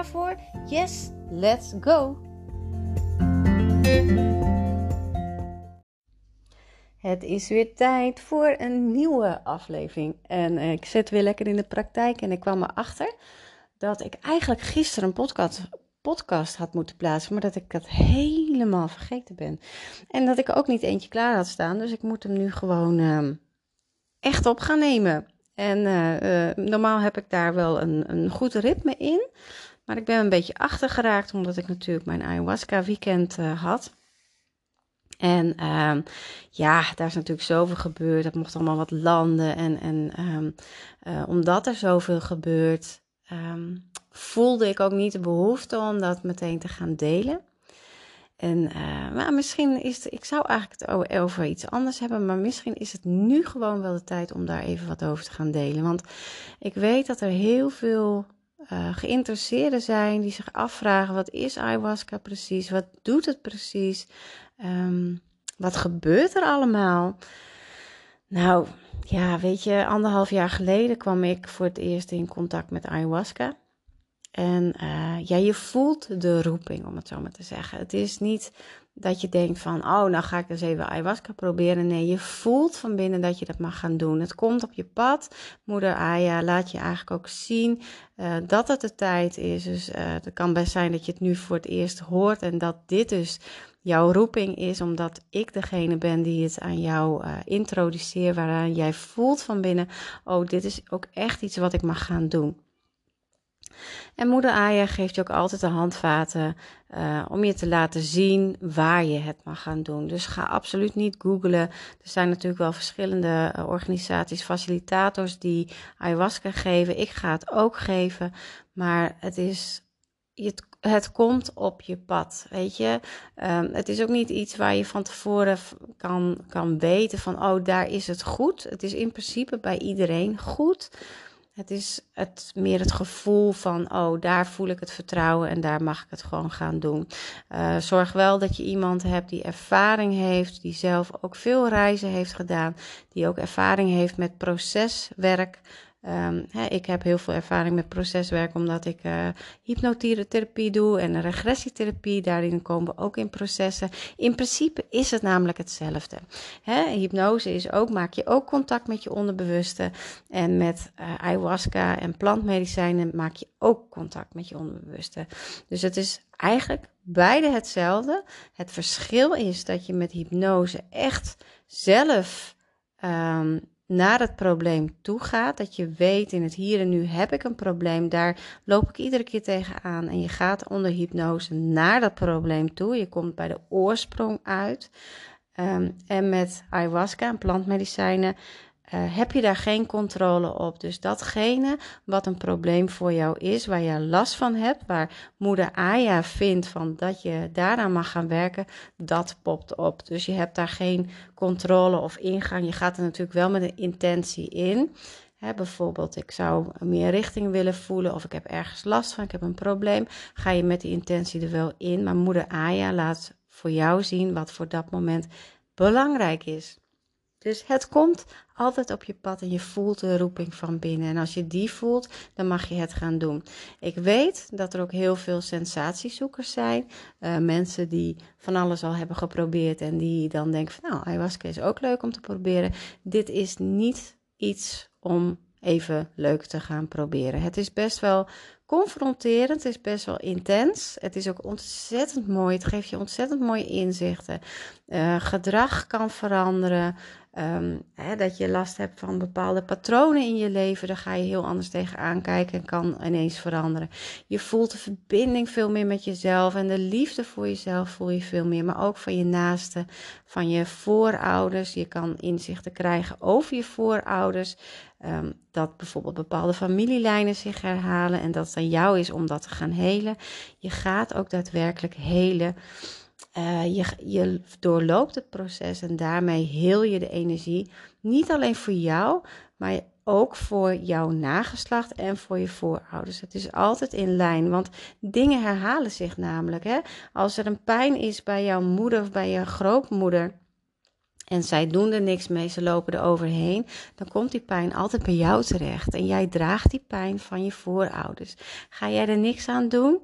Voor? Yes, let's go! Het is weer tijd voor een nieuwe aflevering. En eh, ik zit weer lekker in de praktijk en ik kwam erachter dat ik eigenlijk gisteren een podcast, podcast had moeten plaatsen, maar dat ik dat helemaal vergeten ben. En dat ik ook niet eentje klaar had staan, dus ik moet hem nu gewoon uh, echt op gaan nemen. En uh, uh, normaal heb ik daar wel een, een goed ritme in. Maar ik ben een beetje achtergeraakt omdat ik natuurlijk mijn ayahuasca weekend uh, had. En uh, ja, daar is natuurlijk zoveel gebeurd. Dat mocht allemaal wat landen. En, en um, uh, omdat er zoveel gebeurt, um, voelde ik ook niet de behoefte om dat meteen te gaan delen. En uh, maar misschien is het, ik zou eigenlijk het over iets anders hebben, maar misschien is het nu gewoon wel de tijd om daar even wat over te gaan delen. Want ik weet dat er heel veel uh, geïnteresseerden zijn die zich afvragen: wat is ayahuasca precies? Wat doet het precies? Um, wat gebeurt er allemaal? Nou, ja, weet je, anderhalf jaar geleden kwam ik voor het eerst in contact met ayahuasca. En uh, ja, je voelt de roeping, om het zo maar te zeggen. Het is niet dat je denkt van, oh, nou ga ik eens even ayahuasca proberen. Nee, je voelt van binnen dat je dat mag gaan doen. Het komt op je pad. Moeder Aya laat je eigenlijk ook zien uh, dat het de tijd is. Dus uh, het kan best zijn dat je het nu voor het eerst hoort en dat dit dus jouw roeping is, omdat ik degene ben die het aan jou uh, introduceer, waaraan jij voelt van binnen, oh, dit is ook echt iets wat ik mag gaan doen. En moeder Aya geeft je ook altijd de handvaten uh, om je te laten zien waar je het mag gaan doen. Dus ga absoluut niet googlen. Er zijn natuurlijk wel verschillende uh, organisaties, facilitators die ayahuasca geven. Ik ga het ook geven, maar het is het, het komt op je pad, weet je. Um, het is ook niet iets waar je van tevoren kan, kan weten van, oh, daar is het goed. Het is in principe bij iedereen goed. Het is het, meer het gevoel van, oh, daar voel ik het vertrouwen en daar mag ik het gewoon gaan doen. Uh, zorg wel dat je iemand hebt die ervaring heeft, die zelf ook veel reizen heeft gedaan, die ook ervaring heeft met proceswerk. Um, ik heb heel veel ervaring met proceswerk, omdat ik uh, hypnotherapie doe en regressietherapie. Daarin komen we ook in processen. In principe is het namelijk hetzelfde. Hè, hypnose is ook, maak je ook contact met je onderbewuste. En met uh, ayahuasca en plantmedicijnen maak je ook contact met je onderbewuste. Dus het is eigenlijk beide hetzelfde. Het verschil is dat je met hypnose echt zelf um, naar het probleem toe gaat. Dat je weet in het hier en nu heb ik een probleem. Daar loop ik iedere keer tegenaan. En je gaat onder hypnose naar dat probleem toe. Je komt bij de oorsprong uit. Um, en met ayahuasca en plantmedicijnen uh, heb je daar geen controle op. Dus datgene wat een probleem voor jou is, waar je last van hebt, waar moeder Aya vindt van dat je daaraan mag gaan werken, dat popt op. Dus je hebt daar geen controle of ingang. Je gaat er natuurlijk wel met een intentie in. Bijvoorbeeld, ik zou meer richting willen voelen of ik heb ergens last van, ik heb een probleem. Ga je met die intentie er wel in, maar moeder Aya laat voor jou zien wat voor dat moment belangrijk is. Dus het komt altijd op je pad en je voelt de roeping van binnen. En als je die voelt, dan mag je het gaan doen. Ik weet dat er ook heel veel sensatiezoekers zijn. Uh, mensen die van alles al hebben geprobeerd en die dan denken van nou, ayahuasca is ook leuk om te proberen. Dit is niet iets om even leuk te gaan proberen. Het is best wel confronterend, het is best wel intens. Het is ook ontzettend mooi. Het geeft je ontzettend mooie inzichten. Uh, gedrag kan veranderen. Ehm, hè, dat je last hebt van bepaalde patronen in je leven. Daar ga je heel anders tegenaan kijken en kan ineens veranderen. Je voelt de verbinding veel meer met jezelf en de liefde voor jezelf voel je veel meer. Maar ook van je naasten, van je voorouders. Je kan inzichten krijgen over je voorouders. Um, dat bijvoorbeeld bepaalde familielijnen zich herhalen en dat het aan jou is om dat te gaan helen. Je gaat ook daadwerkelijk helen. Uh, je, je doorloopt het proces en daarmee heel je de energie. Niet alleen voor jou, maar ook voor jouw nageslacht en voor je voorouders. Het is altijd in lijn, want dingen herhalen zich namelijk. Hè? Als er een pijn is bij jouw moeder of bij je grootmoeder en zij doen er niks mee, ze lopen er overheen, dan komt die pijn altijd bij jou terecht. En jij draagt die pijn van je voorouders. Ga jij er niks aan doen,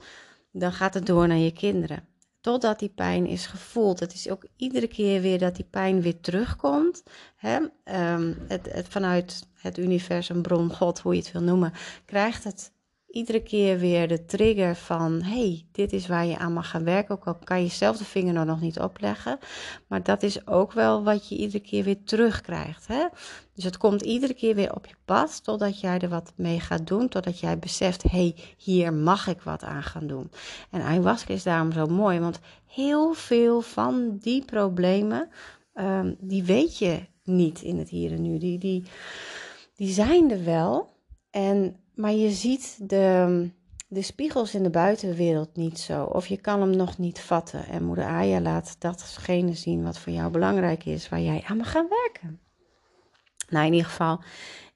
dan gaat het door naar je kinderen. Totdat die pijn is gevoeld. Het is ook iedere keer weer dat die pijn weer terugkomt. Hè? Um, het, het, vanuit het universum, bron, God, hoe je het wil noemen, krijgt het iedere keer weer de trigger van: hey, dit is waar je aan mag gaan werken. Ook al kan je zelf de vinger nog niet opleggen. Maar dat is ook wel wat je iedere keer weer terugkrijgt. Hè? Dus het komt iedere keer weer op je pad totdat jij er wat mee gaat doen. Totdat jij beseft: hey, hier mag ik wat aan gaan doen. En ayahuasca is daarom zo mooi, want heel veel van die problemen, um, die weet je niet in het hier en nu. Die, die, die zijn er wel. En maar je ziet de, de spiegels in de buitenwereld niet zo. Of je kan hem nog niet vatten. En moeder Aya laat datgene zien wat voor jou belangrijk is, waar jij aan mag gaan werken. Nou, in ieder geval,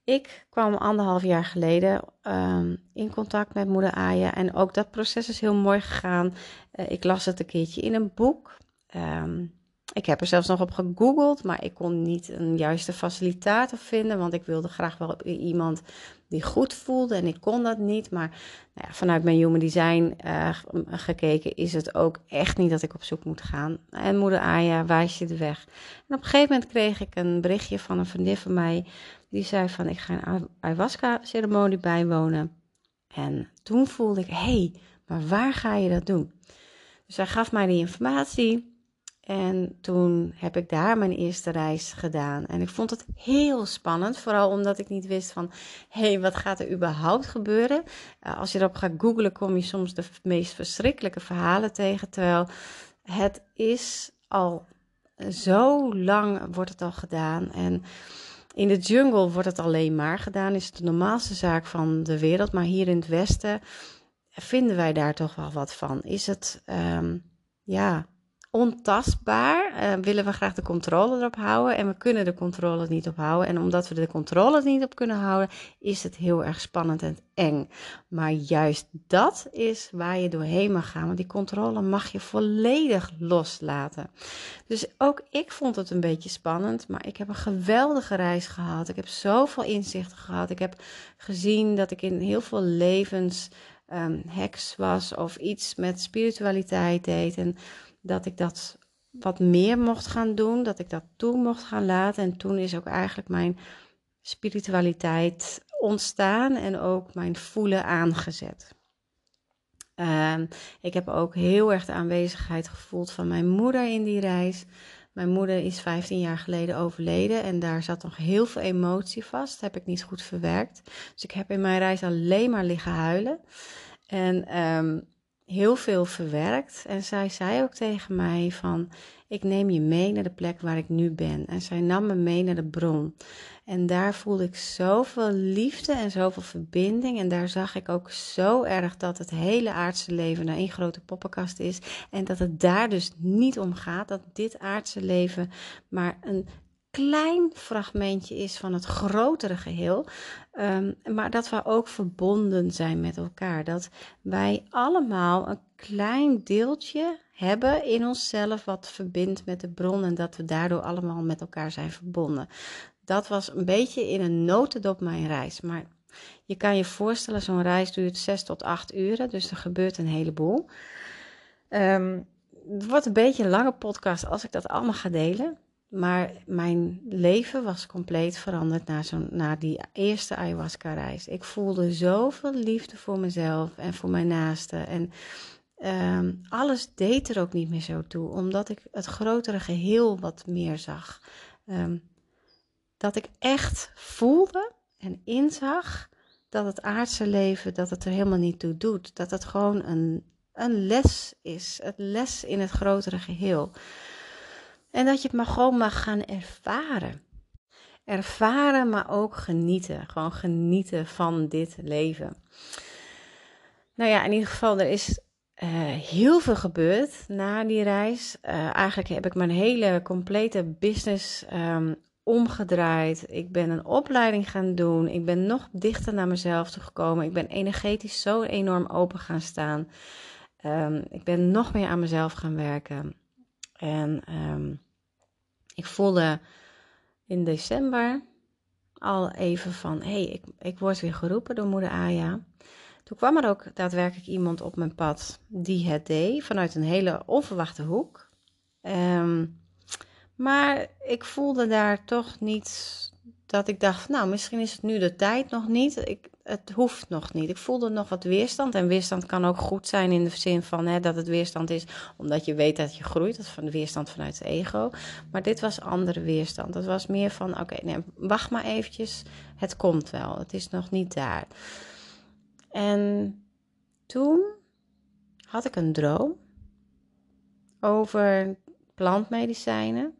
ik kwam anderhalf jaar geleden um, in contact met moeder Aya. En ook dat proces is heel mooi gegaan. Uh, ik las het een keertje in een boek. Um, ik heb er zelfs nog op gegoogeld, maar ik kon niet een juiste facilitator vinden, want ik wilde graag wel iemand die goed voelde en ik kon dat niet. Maar nou ja, vanuit mijn human design uh, gekeken is het ook echt niet dat ik op zoek moet gaan. En moeder Aya wijst je de weg. En op een gegeven moment kreeg ik een berichtje van een vriendin van mij, die zei van ik ga een ayahuasca ceremonie bijwonen. En toen voelde ik, hé, hey, maar waar ga je dat doen? Dus hij gaf mij die informatie. En toen heb ik daar mijn eerste reis gedaan. En ik vond het heel spannend, vooral omdat ik niet wist van, hé, hey, wat gaat er überhaupt gebeuren? Uh, als je erop gaat googlen, kom je soms de meest verschrikkelijke verhalen tegen. Terwijl het is al zo lang wordt het al gedaan. En in de jungle wordt het alleen maar gedaan. Is het de normaalste zaak van de wereld. Maar hier in het Westen vinden wij daar toch wel wat van. Is het, um, ja ontastbaar. Uh, willen we graag de controle erop houden en we kunnen de controle niet op houden. En omdat we de controle niet op kunnen houden, is het heel erg spannend en eng. Maar juist dat is waar je doorheen mag gaan, want die controle mag je volledig loslaten. Dus ook ik vond het een beetje spannend, maar ik heb een geweldige reis gehad. Ik heb zoveel inzichten gehad. Ik heb gezien dat ik in heel veel levens um, heks was of iets met spiritualiteit deed. En dat ik dat wat meer mocht gaan doen, dat ik dat toe mocht gaan laten. En toen is ook eigenlijk mijn spiritualiteit ontstaan en ook mijn voelen aangezet. Uh, ik heb ook heel erg de aanwezigheid gevoeld van mijn moeder in die reis. Mijn moeder is 15 jaar geleden overleden en daar zat nog heel veel emotie vast. Dat heb ik niet goed verwerkt. Dus ik heb in mijn reis alleen maar liggen huilen. En um, heel veel verwerkt. En zij zei ook tegen mij van, ik neem je mee naar de plek waar ik nu ben. En zij nam me mee naar de bron. En daar voelde ik zoveel liefde en zoveel verbinding. En daar zag ik ook zo erg dat het hele aardse leven een één grote poppenkast is. En dat het daar dus niet om gaat. Dat dit aardse leven maar een klein fragmentje is van het grotere geheel. Um, maar dat we ook verbonden zijn met elkaar. Dat wij allemaal een klein deeltje hebben in onszelf wat verbindt met de bron en dat we daardoor allemaal met elkaar zijn verbonden. Dat was een beetje in een notendop mijn reis. Maar je kan je voorstellen, zo'n reis duurt 6 tot 8 uren, dus er gebeurt een heleboel. Um, het wordt een beetje een lange podcast als ik dat allemaal ga delen. Maar mijn leven was compleet veranderd na, zo, na die eerste ayahuasca-reis. Ik voelde zoveel liefde voor mezelf en voor mijn naasten. En um, alles deed er ook niet meer zo toe, omdat ik het grotere geheel wat meer zag. Um, dat ik echt voelde en inzag dat het aardse leven, dat het er helemaal niet toe doet. Dat het gewoon een, een les is. Het les in het grotere geheel. En dat je het maar gewoon mag gaan ervaren. Ervaren, maar ook genieten. Gewoon genieten van dit leven. Nou ja, in ieder geval, er is uh, heel veel gebeurd na die reis. Uh, eigenlijk heb ik mijn hele complete business um, omgedraaid. Ik ben een opleiding gaan doen. Ik ben nog dichter naar mezelf toe gekomen. Ik ben energetisch zo enorm open gaan staan. Um, ik ben nog meer aan mezelf gaan werken. En um, ik voelde in december al even van: hé, hey, ik, ik word weer geroepen door moeder Aya. Toen kwam er ook daadwerkelijk iemand op mijn pad die het deed vanuit een hele onverwachte hoek. Um, maar ik voelde daar toch niet dat ik dacht, nou, misschien is het nu de tijd nog niet. Ik, het hoeft nog niet. Ik voelde nog wat weerstand. En weerstand kan ook goed zijn in de zin van hè, dat het weerstand is omdat je weet dat je groeit. Dat is van de weerstand vanuit het ego. Maar dit was andere weerstand. Dat was meer van, oké, nee, wacht maar eventjes. Het komt wel. Het is nog niet daar. En toen had ik een droom over plantmedicijnen.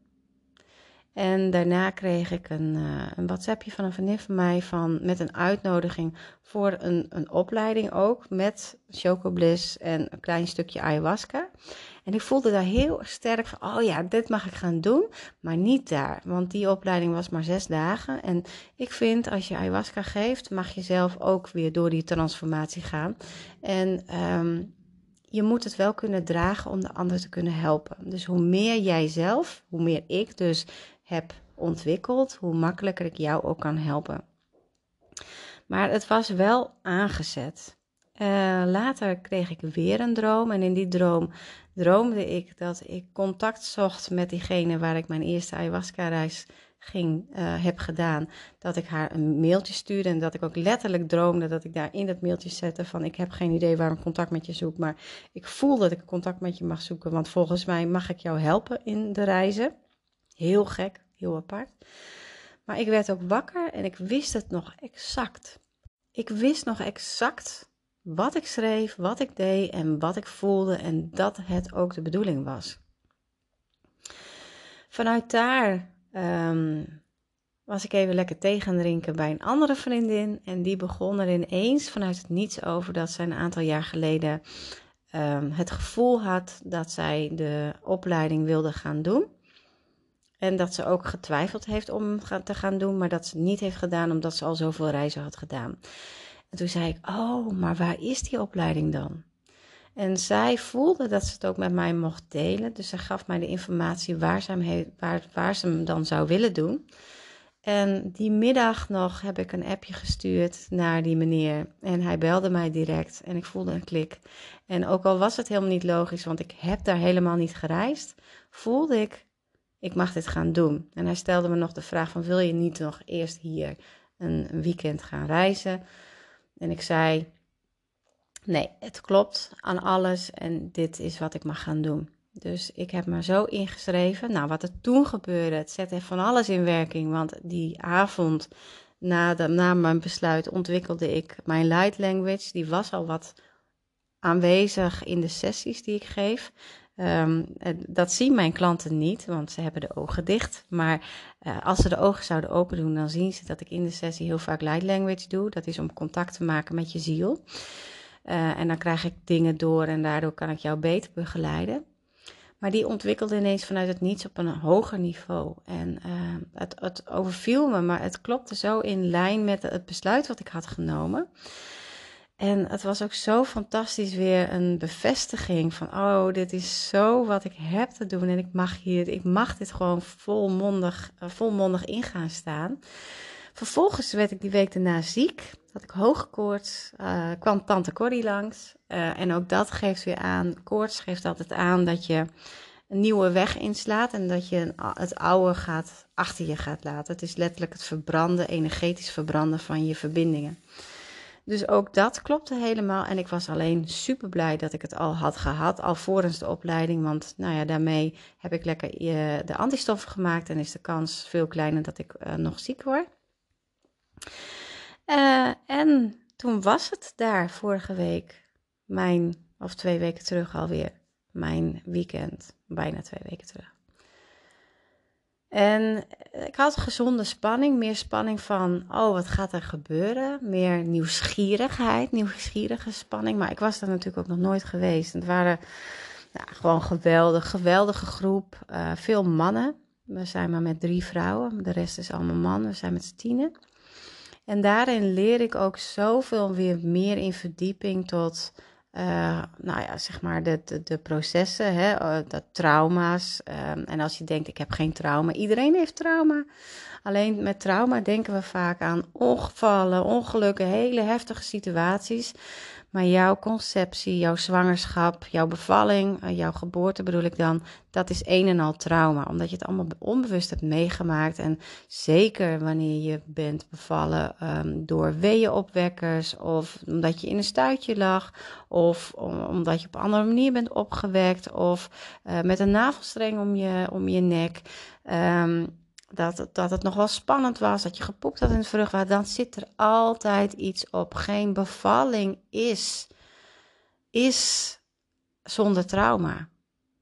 En daarna kreeg ik een, uh, een WhatsAppje van een vriendin van mij van, met een uitnodiging voor een, een opleiding ook met chocobliss en een klein stukje ayahuasca. En ik voelde daar heel sterk van, oh ja, dit mag ik gaan doen, maar niet daar. Want die opleiding was maar zes dagen. En ik vind, als je ayahuasca geeft, mag je zelf ook weer door die transformatie gaan. En um, je moet het wel kunnen dragen om de ander te kunnen helpen. Dus hoe meer jij zelf, hoe meer ik dus heb ontwikkeld, hoe makkelijker ik jou ook kan helpen. Maar het was wel aangezet. Uh, later kreeg ik weer een droom en in die droom droomde ik dat ik contact zocht met diegene waar ik mijn eerste ayahuasca-reis ging, uh, heb gedaan. Dat ik haar een mailtje stuurde en dat ik ook letterlijk droomde dat ik daar in dat mailtje zette van ik heb geen idee waarom contact met je zoek, maar ik voel dat ik contact met je mag zoeken, want volgens mij mag ik jou helpen in de reizen. Heel gek, heel apart. Maar ik werd ook wakker en ik wist het nog exact. Ik wist nog exact wat ik schreef, wat ik deed en wat ik voelde en dat het ook de bedoeling was. Vanuit daar um, was ik even lekker tegen drinken bij een andere vriendin en die begon er ineens vanuit het niets over dat zij een aantal jaar geleden um, het gevoel had dat zij de opleiding wilde gaan doen. En dat ze ook getwijfeld heeft om te gaan doen, maar dat ze het niet heeft gedaan omdat ze al zoveel reizen had gedaan. En toen zei ik: Oh, maar waar is die opleiding dan? En zij voelde dat ze het ook met mij mocht delen. Dus ze gaf mij de informatie waar waar, waar ze hem dan zou willen doen. En die middag nog heb ik een appje gestuurd naar die meneer. En hij belde mij direct en ik voelde een klik. En ook al was het helemaal niet logisch, want ik heb daar helemaal niet gereisd, voelde ik ik mag dit gaan doen. En hij stelde me nog de vraag van, wil je niet nog eerst hier een weekend gaan reizen? En ik zei, nee, het klopt aan alles en dit is wat ik mag gaan doen. Dus ik heb me zo ingeschreven. Nou, wat er toen gebeurde, het zette van alles in werking. Want die avond na, de, na mijn besluit ontwikkelde ik mijn light language. Die was al wat aanwezig in de sessies die ik geef. Um, dat zien mijn klanten niet, want ze hebben de ogen dicht. Maar uh, als ze de ogen zouden open doen, dan zien ze dat ik in de sessie heel vaak light language doe. Dat is om contact te maken met je ziel. Uh, en dan krijg ik dingen door en daardoor kan ik jou beter begeleiden. Maar die ontwikkelde ineens vanuit het niets op een hoger niveau. En het, het overviel me, maar het klopte zo in lijn met het besluit wat ik had genomen. En het was ook zo fantastisch weer een bevestiging van, oh, dit is zo wat ik heb te doen en ik mag hier, ik mag dit gewoon volmondig, uh, volmondig in gaan staan. Vervolgens werd ik die week daarna ziek, had ik hoge koorts, uh, kwam tante Corrie langs uh, en ook dat geeft weer aan, koorts geeft altijd aan dat je een nieuwe weg inslaat en dat je het oude gaat, achter je gaat laten. Het is letterlijk het verbranden, energetisch verbranden van je verbindingen. Dus ook dat klopte helemaal. En ik was alleen super blij dat ik het al had gehad, alvorens de opleiding. Want nou ja, daarmee heb ik lekker uh, de antistoffen gemaakt en is de kans veel kleiner dat ik uh, nog ziek word. Uh, en toen was het daar vorige week, mijn, of twee weken terug alweer, mijn weekend, bijna twee weken terug. En ik had gezonde spanning, meer spanning van, oh, wat gaat er gebeuren? Meer nieuwsgierigheid, nieuwsgierige spanning. Maar ik was daar natuurlijk ook nog nooit geweest. Het waren gewoon geweldig, geweldige groep. Uh, veel mannen. We zijn maar met drie vrouwen, de rest is allemaal mannen. We zijn met z'n tienen. En daarin leer ik ook zoveel weer meer in verdieping tot uh, nou ja, zeg maar de, de, processen, hè, uh, de trauma's. Um, en als je denkt, ik heb geen trauma, iedereen heeft trauma. Alleen met trauma denken we vaak aan ongevallen, ongelukken, hele heftige situaties. Maar jouw conceptie, jouw zwangerschap, jouw bevalling, uh, jouw geboorte bedoel ik dan, dat is een en al trauma. Omdat je het allemaal onbewust hebt meegemaakt. En zeker wanneer je bent bevallen um, door weeënopwekkers of omdat je in een stuitje lag. Of om, omdat je op een andere manier bent opgewekt of uh, met een navelstreng om je, om je nek. Um, dat, dat het nog wel spannend was, dat je gepoept had in het vruchtwater, dan zit er altijd iets op. Geen bevalling is, is zonder trauma.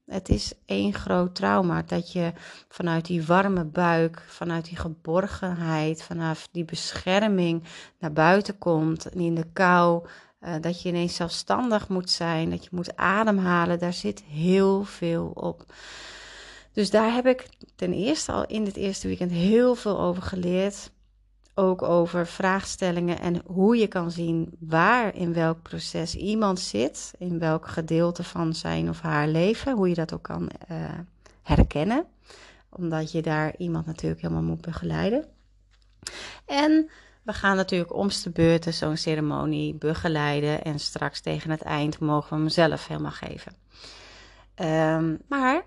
Het is één groot trauma dat je vanuit die warme buik, vanuit die geborgenheid, vanaf die bescherming naar buiten komt en in de kou. Uh, dat je ineens zelfstandig moet zijn, dat je moet ademhalen, daar zit heel veel op. Dus daar heb ik ten eerste al in dit eerste weekend heel veel over geleerd. Ook over vraagstellingen en hoe je kan zien waar in welk proces iemand zit, in welk gedeelte van zijn of haar leven, hoe je dat ook kan uh, herkennen, omdat je daar iemand natuurlijk helemaal moet begeleiden. En we gaan natuurlijk omste beurten zo'n ceremonie begeleiden en straks tegen het eind mogen we hem zelf helemaal geven. Um, maar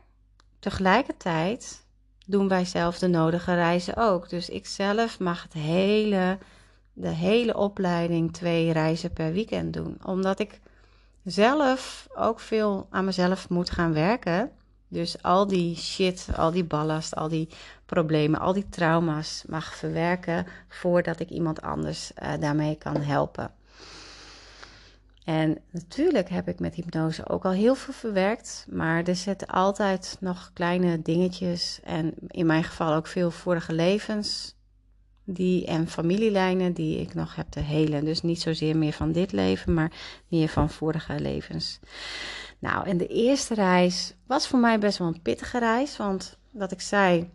Tegelijkertijd doen wij zelf de nodige reizen ook. Dus ik zelf mag het hele, de hele opleiding twee reizen per weekend doen. Omdat ik zelf ook veel aan mezelf moet gaan werken. Dus al die shit, al die ballast, al die problemen, al die trauma's mag verwerken voordat ik iemand anders uh, daarmee kan helpen. En natuurlijk heb ik met hypnose ook al heel veel verwerkt, maar er zitten altijd nog kleine dingetjes en in mijn geval ook veel vorige levens die, en familielijnen die ik nog heb te helen. Dus niet zozeer meer van dit leven, maar meer van vorige levens. Nou, en de eerste reis was voor mij best wel een pittige reis, want wat ik zei,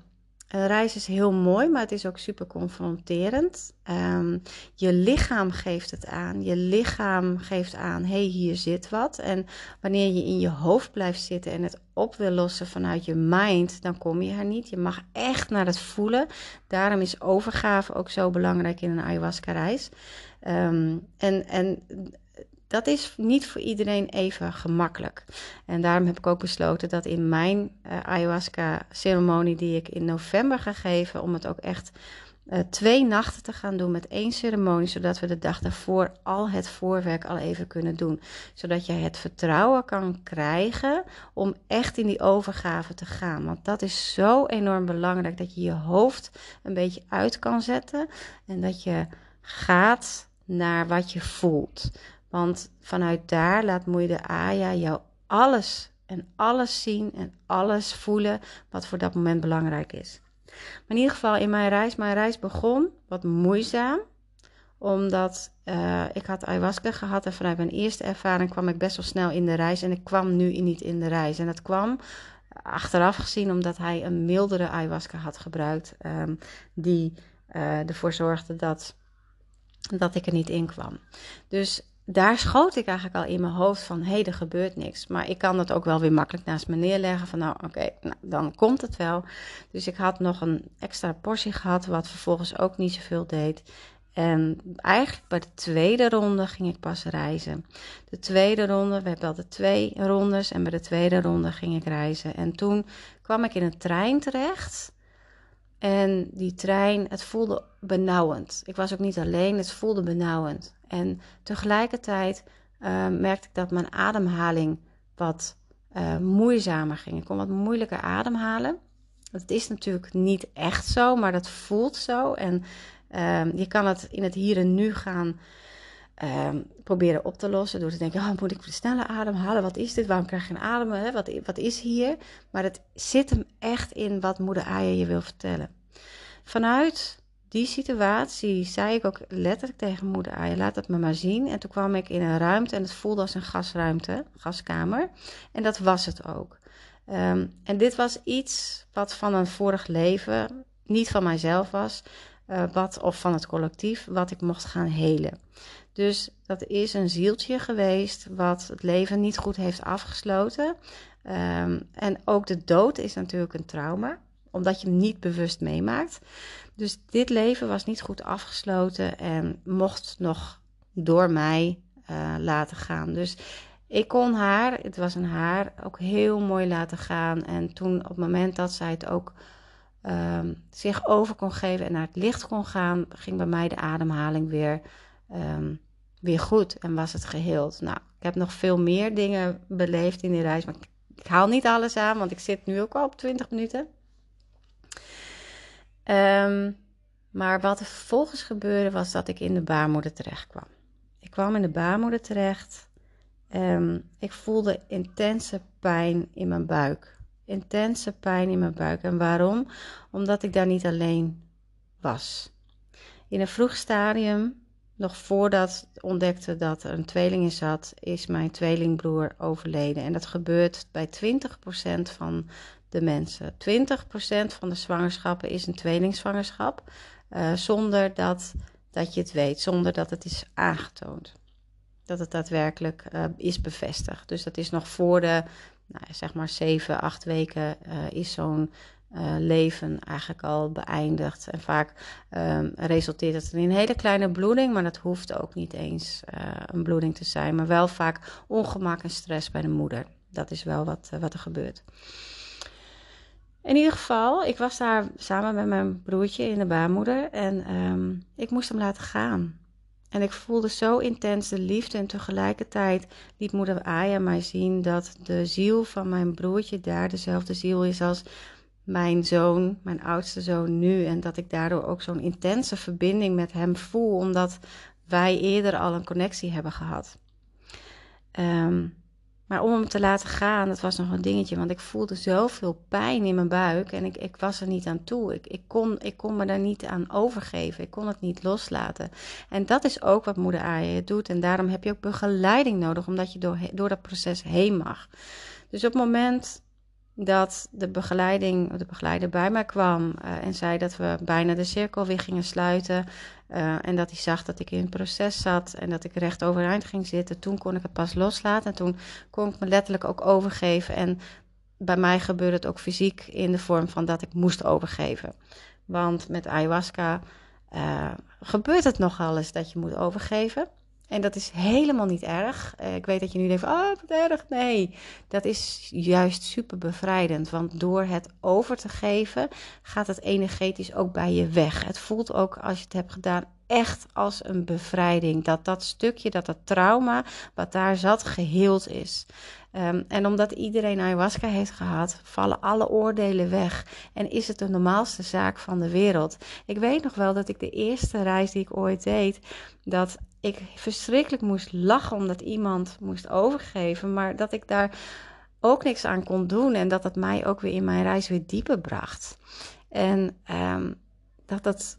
een reis is heel mooi, maar het is ook super confronterend. Um, je lichaam geeft het aan. Je lichaam geeft aan, hé, hey, hier zit wat. En wanneer je in je hoofd blijft zitten en het op wil lossen vanuit je mind, dan kom je er niet. Je mag echt naar het voelen. Daarom is overgave ook zo belangrijk in een ayahuasca-reis. Um, en, en dat is niet voor iedereen even gemakkelijk. En daarom heb ik ook besloten dat in mijn uh, ayahuasca-ceremonie, die ik in november ga geven, om het ook echt uh, twee nachten te gaan doen met één ceremonie, zodat we de dag daarvoor al het voorwerk al even kunnen doen. Zodat je het vertrouwen kan krijgen om echt in die overgave te gaan. Want dat is zo enorm belangrijk dat je je hoofd een beetje uit kan zetten en dat je gaat naar wat je voelt. Want vanuit daar laat moeder Aya jou alles en alles zien en alles voelen wat voor dat moment belangrijk is. Maar in ieder geval in mijn reis, mijn reis begon wat moeizaam omdat uh, ik had ayahuasca gehad en vanuit mijn eerste ervaring kwam ik best wel snel in de reis. En ik kwam nu niet in de reis. En dat kwam achteraf gezien omdat hij een mildere ayahuasca had gebruikt. Um, die uh, ervoor zorgde dat, dat ik er niet in kwam. Dus daar schoot ik eigenlijk al in mijn hoofd van, hé, hey, er gebeurt niks. Maar ik kan dat ook wel weer makkelijk naast me neerleggen van, nou, oké, nou, dan komt het wel. Dus ik had nog een extra portie gehad, wat vervolgens ook niet zoveel deed. En eigenlijk bij de tweede ronde ging ik pas reizen. De tweede ronde, we hebben altijd twee rondes. En bij de tweede ronde ging ik reizen. En toen kwam ik in een trein terecht. En die trein, het voelde benauwend. Ik was ook niet alleen, het voelde benauwend. En tegelijkertijd uh, merkte ik dat mijn ademhaling wat uh, moeizamer ging. Ik kon wat moeilijker ademhalen. Het is natuurlijk niet echt zo, maar dat voelt zo. En uh, je kan het in het hier en nu gaan um, proberen op te lossen. Door te denken, oh, moet ik sneller ademhalen? Wat is dit? Waarom krijg je een ademen? Wat, wat is hier? Maar het zit hem echt in wat moeder Aya je wil vertellen. Vanuit die situatie zei ik ook letterlijk tegen moeder Aya, laat het me maar zien. En toen kwam ik in een ruimte en het voelde als een gasruimte, gaskamer. En dat was het ook. Um, en dit was iets wat van een vorig leven, niet van mijzelf was, uh, wat, of van het collectief, wat ik mocht gaan helen. Dus dat is een zieltje geweest wat het leven niet goed heeft afgesloten. Um, en ook de dood is natuurlijk een trauma, omdat je hem niet bewust meemaakt. Dus dit leven was niet goed afgesloten en mocht nog door mij uh, laten gaan. Dus ik kon haar, het was een haar, ook heel mooi laten gaan. En toen op het moment dat zij het ook um, zich over kon geven en naar het licht kon gaan, ging bij mij de ademhaling weer, um, weer goed en was het geheeld. Nou, ik heb nog veel meer dingen beleefd in die reis, maar ik, haal niet alles aan, want ik zit nu ook al op 20 minuten. Um, maar wat er vervolgens gebeurde was dat ik in de baarmoeder terecht kwam. Ik kwam in de baarmoeder terecht. Um, ik voelde intense pijn in mijn buik. Intense pijn in mijn buik. En waarom? Omdat ik daar niet alleen was. In een vroeg stadium, nog voordat ik ontdekte dat er een tweeling in zat, is mijn tweelingbroer overleden. En dat gebeurt bij 20% van de mensen. 20% van de zwangerschappen is een tweelingzwangerschap. Uh, zonder dat, dat je het weet, zonder dat het is aangetoond. Dat het daadwerkelijk uh, is bevestigd. Dus dat is nog voor de, nou, zeg maar, 7, 8 weken uh, is zo'n leven eigenlijk al beëindigd. En vaak um, resulteert het in een hele kleine bloeding, maar dat hoeft ook niet eens een bloeding te zijn. Maar wel vaak ongemak en stress bij de moeder. Dat is wel wat, wat er gebeurt. In ieder geval, ik was daar samen met mijn broertje in de baarmoeder en um, ik moest hem laten gaan. En ik voelde zo intens de liefde en tegelijkertijd liet moeder Aya mij zien dat de ziel van mijn broertje daar dezelfde ziel is als mijn zoon, mijn oudste zoon nu. En dat ik daardoor ook zo'n intense verbinding met hem voel, omdat wij eerder al een connectie hebben gehad. Um, maar om hem te laten gaan, dat was nog een dingetje. Want ik voelde zoveel pijn in mijn buik. En ik, ik was er niet aan toe. Ik, ik, kon, ik kon me daar niet aan overgeven. Ik kon het niet loslaten. En dat is ook wat moeder Aya doet. En daarom heb je ook begeleiding nodig. Omdat je door, door dat proces heen mag. Dus op het moment dat de begeleiding, de begeleider bij mij kwam uh, en zei dat we bijna de cirkel weer gingen sluiten. Uh, en dat hij zag dat ik in het proces zat en dat ik recht overeind ging zitten. Toen kon ik het pas loslaten en toen kon ik me letterlijk ook overgeven. En bij mij gebeurde het ook fysiek in de vorm van dat ik moest overgeven. Want met ayahuasca uh, gebeurt het nogal eens dat je moet overgeven. En dat is helemaal niet erg. Uh, ik weet dat je nu denkt, oh wat erg. Nee, dat is juist super bevrijdend. Want door het over te geven, gaat het energetisch ook bij je weg. Het voelt ook als je het hebt gedaan echt als een bevrijding. Dat dat stukje, dat dat trauma wat daar zat, geheeld is. Um, en omdat iedereen ayahuasca heeft gehad, vallen alle oordelen weg. En is het de normaalste zaak van de wereld. Ik weet nog wel dat ik de eerste reis die ik ooit deed, dat ik verschrikkelijk moest lachen omdat iemand moest overgeven. Maar dat ik daar ook niks aan kon doen. En dat dat mij ook weer in mijn reis weer dieper bracht. En um, dat dat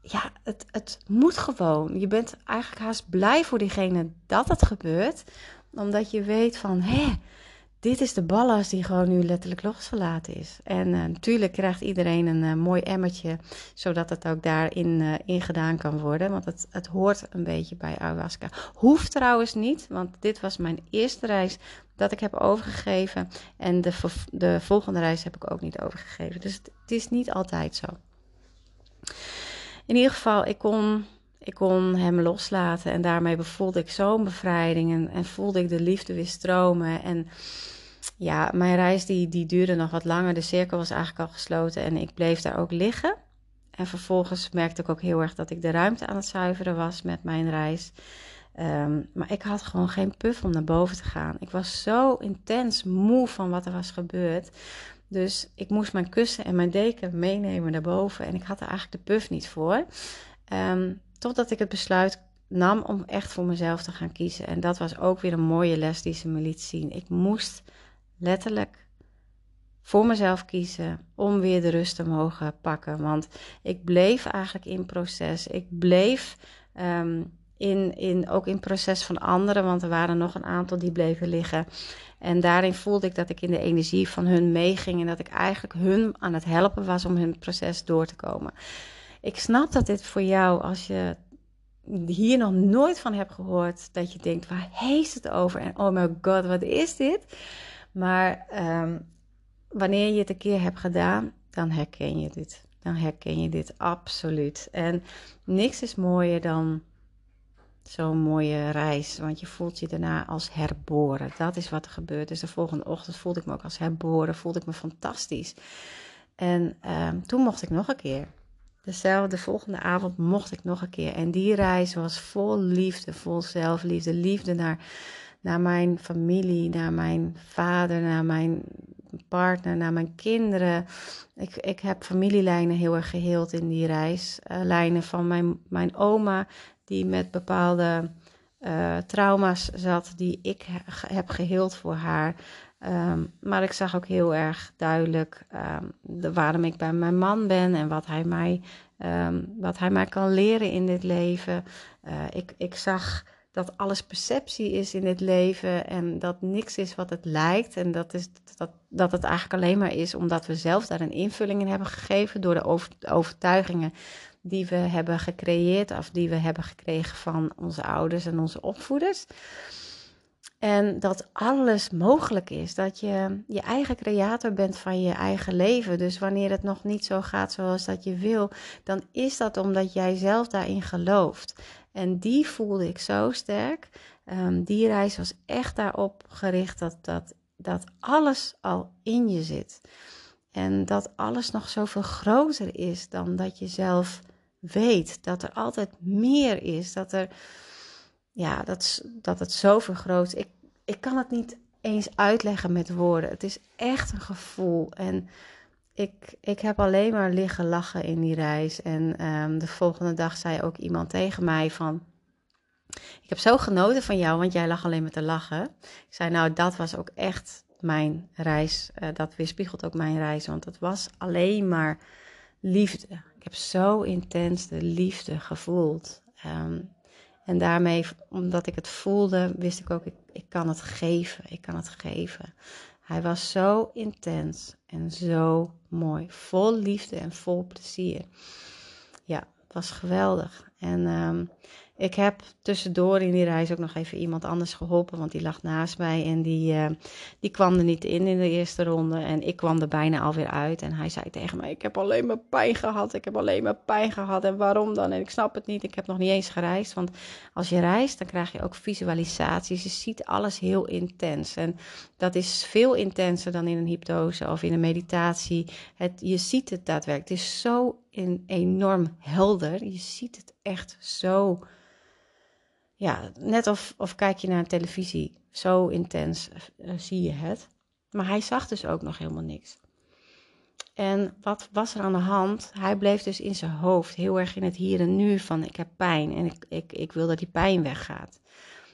ja, het, het moet gewoon. Je bent eigenlijk haast blij voor diegene dat het gebeurt. Omdat je weet van, hé, dit is de ballast die gewoon nu letterlijk losgelaten is. En natuurlijk krijgt iedereen een uh, mooi emmertje, zodat het ook daarin uh, in gedaan kan worden. Want het, het hoort een beetje bij ayahuasca. Hoeft trouwens niet, want dit was mijn eerste reis dat ik heb overgegeven. En de, de volgende reis heb ik ook niet overgegeven. Dus het, het is niet altijd zo. In ieder geval, ik kon, ik kon hem loslaten en daarmee voelde ik zo'n bevrijding en, en, voelde ik de liefde weer stromen. En ja, mijn reis die, die duurde nog wat langer. De cirkel was eigenlijk al gesloten en ik bleef daar ook liggen. En vervolgens merkte ik ook heel erg dat ik de ruimte aan het zuiveren was met mijn reis. Ehm, maar ik had gewoon geen puff om naar boven te gaan. Ik was zo intens moe van wat er was gebeurd. Dus ik moest mijn kussen en mijn deken meenemen naar boven. En ik had er eigenlijk de puff niet voor. Um, totdat ik het besluit nam om echt voor mezelf te gaan kiezen. En dat was ook weer een mooie les die ze me liet zien. Ik moest letterlijk voor mezelf kiezen om weer de rust te mogen pakken. Want ik bleef eigenlijk in proces. Ik bleef ehm, in, in, ook in proces van anderen, want er waren nog een aantal die bleven liggen. En daarin voelde ik dat ik in de energie van hun meeging en dat ik eigenlijk hun aan het helpen was om hun proces door te komen. Ik snap dat dit voor jou, als je hier nog nooit van hebt gehoord, dat je denkt, waar heeft het over? En oh my god, wat is dit? Maar ehm, wanneer je het een keer hebt gedaan, dan herken je dit. Dan herken je dit absoluut. En niks is mooier dan zo'n mooie reis. Want je voelt je daarna als herboren. Dat is wat er gebeurt. Dus de volgende ochtend voelde ik me ook als herboren. Voelde ik me fantastisch. En ehm, toen mocht ik nog een keer. Dezelfde volgende avond mocht ik nog een keer. En die reis was vol liefde, vol zelfliefde. Liefde naar, naar mijn familie, naar mijn vader, naar mijn partner, naar mijn kinderen. Ik, ik heb familielijnen heel erg geheeld in die reis. Uh, lijnen van mijn, mijn oma, die met bepaalde uh, trauma's zat, die ik heb geheeld voor haar. Um, maar ik zag ook heel erg duidelijk de, waarom ik bij mijn man ben en wat hij mij, um, wat hij mij kan leren in dit leven. Uh, ik, ik zag dat alles perceptie is in dit leven en dat niks is wat het lijkt. En dat, is, dat, dat het eigenlijk alleen maar is omdat we zelf daar een invulling in hebben gegeven door de over, overtuigingen die we hebben gecreëerd of die we hebben gekregen van onze ouders en onze opvoeders. En dat alles mogelijk is. Dat je je eigen creator bent van je eigen leven. Dus wanneer het nog niet zo gaat zoals dat je wil, dan is dat omdat jij zelf daarin gelooft. En die voelde ik zo sterk. Um, die reis was echt daarop gericht dat, dat, dat alles al in je zit. En dat alles nog zoveel groter is dan dat je zelf weet. Dat er altijd meer is. Dat er ja, dat, dat het zo vergroot. Ik, ik kan het niet eens uitleggen met woorden. Het is echt een gevoel. En ik, ik heb alleen maar liggen lachen in die reis. En um, de volgende dag zei ook iemand tegen mij van... Ik heb zo genoten van jou, want jij lag alleen met te lachen. Ik zei, nou, dat was ook echt mijn reis. Uh, dat weerspiegelt ook mijn reis, want het was alleen maar liefde. Ik heb zo intens de liefde gevoeld. Um, en daarmee, omdat ik het voelde, wist ik ook, ik, ik kan het geven. Ik kan het geven. Hij was zo intens en zo mooi. Vol liefde en vol plezier. Ja, het was geweldig. En um, ik heb tussendoor in die reis ook nog even iemand anders geholpen, want die lag naast mij en die, uh, die kwam er niet in in de eerste ronde. En ik kwam er bijna alweer uit. En hij zei tegen mij: Ik heb alleen maar pijn gehad. Ik heb alleen maar pijn gehad. En waarom dan? En ik snap het niet. Ik heb nog niet eens gereisd. Want als je reist, dan krijg je ook visualisaties. Je ziet alles heel intens. En dat is veel intenser dan in een hypnose of in een meditatie. Het, je ziet het daadwerkelijk. Het is zo enorm helder. Je ziet het echt zo ja, net of, of kijk je naar een televisie. Zo intens uh, zie je het. Maar hij zag dus ook nog helemaal niks. En wat was er aan de hand? Hij bleef dus in zijn hoofd heel erg in het hier en nu van ik heb pijn en ik, ik, ik wil dat die pijn weggaat.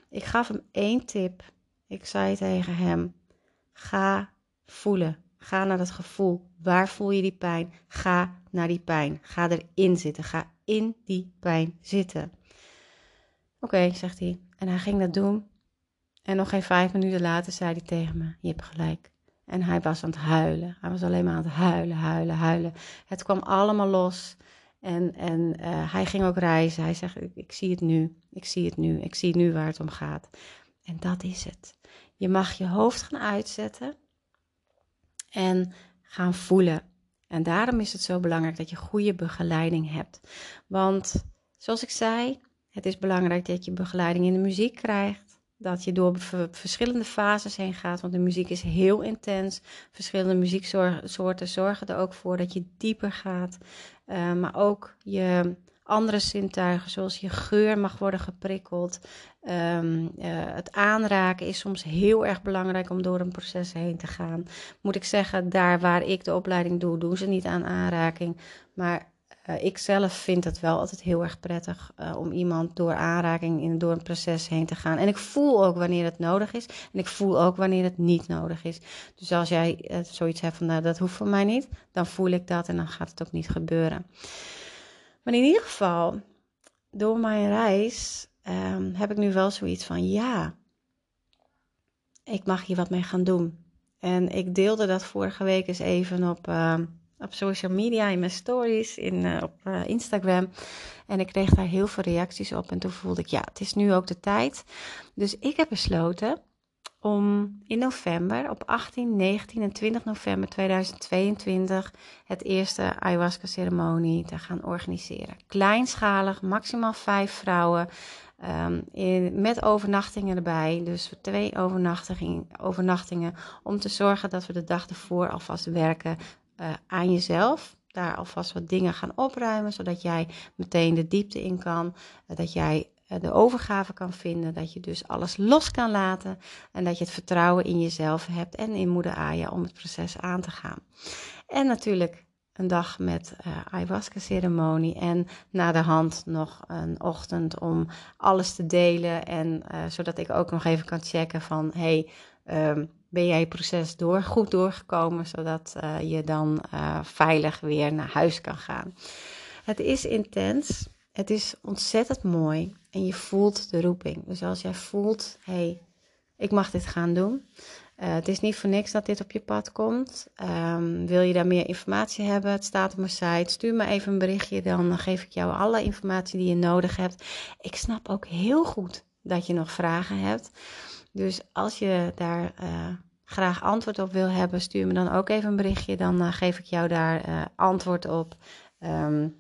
Ik gaf hem één tip. Ik zei tegen hem: ga voelen. Ga naar dat gevoel. Waar voel je die pijn? Ga naar die pijn. Ga erin zitten. Ga in die pijn zitten. Oké, zegt hij. En hij ging dat doen. En nog geen vijf minuten later zei hij tegen me: Je hebt gelijk. En hij was aan het huilen. Hij was alleen maar aan het huilen, huilen, huilen. Het kwam allemaal los. En, en uh, hij ging ook reizen. Hij zegt: ik zie het nu. Ik zie het nu. Ik zie nu waar het om gaat. En dat is het. Je mag je hoofd gaan uitzetten en gaan voelen. En daarom is het zo belangrijk dat je goede begeleiding hebt. Want zoals ik zei, het is belangrijk dat je begeleiding in de muziek krijgt. dat je door verschillende fases heen gaat, want de muziek is heel intens. Verschillende muzieksoorten zorgen er ook voor dat je dieper gaat. Uh, maar ook je andere zintuigen, zoals je geur, mag worden geprikkeld. Um, uh, het aanraken is soms heel erg belangrijk om door een proces heen te gaan. Moet ik zeggen, daar waar ik de opleiding doe, doen ze niet aan aanraking. Maar uh, ik zelf vind het wel altijd heel erg prettig uh, om iemand door aanraking in, door een proces heen te gaan. En ik voel ook wanneer het nodig is. En ik voel ook wanneer het niet nodig is. Dus als jij uh, zoiets hebt van nou, dat hoeft voor mij niet, dan voel ik dat en dan gaat het ook niet gebeuren. Maar in ieder geval, door mijn reis um, heb ik nu wel zoiets van ja, ik mag hier wat mee gaan doen. En ik deelde dat vorige week eens even op ehm, op social media, in mijn stories, in, uh, op uh, Instagram. En ik kreeg daar heel veel reacties op. En toen voelde ik, ja, het is nu ook de tijd. Dus ik heb besloten om in november, op 18, 19 en 20 november 2022, het eerste ayahuasca-ceremonie te gaan organiseren. Kleinschalig, maximaal vijf vrouwen. Um, in, met overnachtingen erbij. Dus twee overnachtingen, overnachtingen. Om te zorgen dat we de dag ervoor alvast werken uh, aan jezelf. Daar alvast wat dingen gaan opruimen, zodat jij meteen de diepte in kan. Uh, dat jij uh, de overgave kan vinden. Dat je dus alles los kan laten. En dat je het vertrouwen in jezelf hebt en in moeder Aya om het proces aan te gaan. En natuurlijk een dag met ayahuasca-ceremonie. En na de hand nog een ochtend om alles te delen. En zodat ik ook nog even kan checken van... Hey, um, ben jij proces door, goed doorgekomen, zodat uh, je dan uh, veilig weer naar huis kan gaan. Het is intens, het is ontzettend mooi en je voelt de roeping. Dus als jij voelt, hé, hey, ik mag dit gaan doen. Uh, het is niet voor niks dat dit op je pad komt. Um, wil je daar meer informatie hebben? Het staat op mijn site. Stuur me even een berichtje, dan geef ik jou alle informatie die je nodig hebt. Ik snap ook heel goed dat je nog vragen hebt. Dus als je daar uh, graag antwoord op wil hebben, stuur me dan ook even een berichtje. Dan uh, geef ik jou daar uh, antwoord op. Um,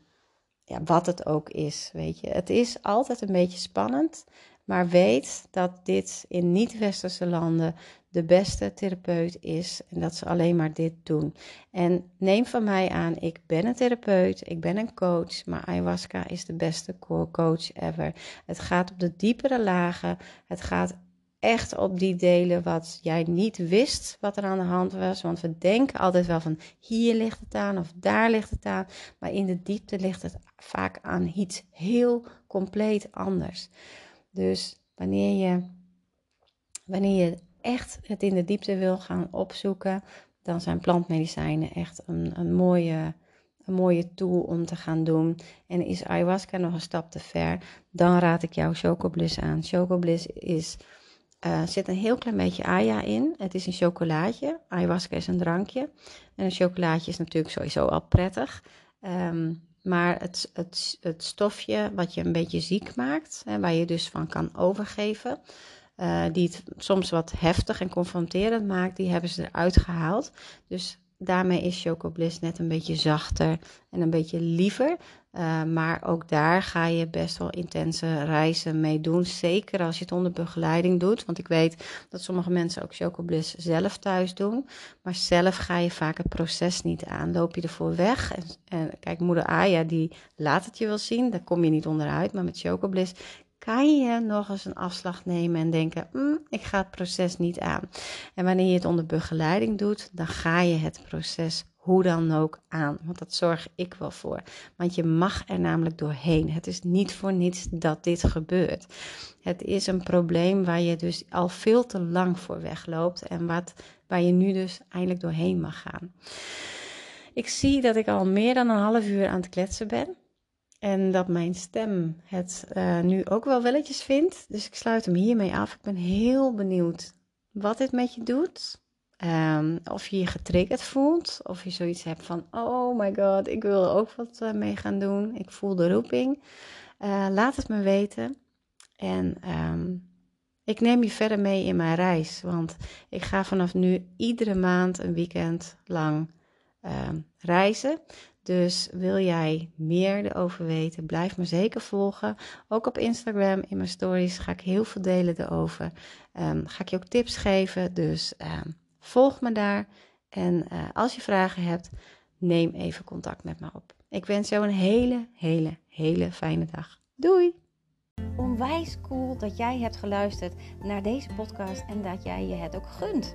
ja, wat het ook is, weet je. Het is altijd een beetje spannend. Maar weet dat dit in niet-westerse landen de beste therapeut is. En dat ze alleen maar dit doen. En neem van mij aan, ik ben een therapeut, ik ben een coach. Maar ayahuasca is de beste coach ever. Het gaat op de diepere lagen. Het gaat echt op die delen wat jij niet wist wat er aan de hand was. Want we denken altijd wel van hier ligt het aan of daar ligt het aan. Maar in de diepte ligt het vaak aan iets heel compleet anders. Dus wanneer je, wanneer je echt het in de diepte wil gaan opzoeken, dan zijn plantmedicijnen echt een, een mooie een mooie tool om te gaan doen. En is ayahuasca nog een stap te ver, dan raad ik jou Chocobliss aan. Chocobliss is uh, zit een heel klein beetje aya in. Het is een chocolaatje. Ayahuasca is een drankje. En een chocolaatje is natuurlijk sowieso al prettig. Um, maar het, het, het stofje wat je een beetje ziek maakt, hè, waar je dus van kan overgeven, uh, die het soms wat heftig en confronterend maakt, die hebben ze eruit gehaald. Dus daarmee is Choco Bliss net een beetje zachter en een beetje liever. Uh, maar ook daar ga je best wel intense reizen mee doen. Zeker als je het onder begeleiding doet. Want ik weet dat sommige mensen ook Choco Bliss zelf thuis doen. Maar zelf ga je vaak het proces niet aan. Loop je ervoor weg. En, en kijk, moeder Aya die laat het je wel zien. Daar kom je niet onderuit. Maar met Choco Bliss kan je nog eens een afslag nemen en denken: mm, ik ga het proces niet aan. En wanneer je het onder begeleiding doet, dan ga je het proces hoe dan ook aan. Want dat zorg ik wel voor. Want je mag er namelijk doorheen. Het is niet voor niets dat dit gebeurt. Het is een probleem waar je dus al veel te lang voor wegloopt en wat, waar je nu dus eindelijk doorheen mag gaan. Ik zie dat ik al meer dan een half uur aan het kletsen ben. En dat mijn stem het uh, nu ook wel welletjes vindt. Dus ik sluit hem hiermee af. Ik ben heel benieuwd wat dit met je doet. Um, of je je getriggerd voelt. Of je zoiets hebt van: Oh my god, ik wil ook wat uh, mee gaan doen. Ik voel de roeping. Uh, laat het me weten. En um, ik neem je verder mee in mijn reis. Want ik ga vanaf nu iedere maand een weekend lang um, reizen. Dus wil jij meer erover weten, blijf me zeker volgen. Ook op Instagram, in mijn stories, ga ik heel veel delen erover. Um, ga ik je ook tips geven, dus um, volg me daar. En uh, als je vragen hebt, neem even contact met me op. Ik wens jou een hele, hele, hele fijne dag. Doei! Onwijs cool dat jij hebt geluisterd naar deze podcast en dat jij je het ook gunt.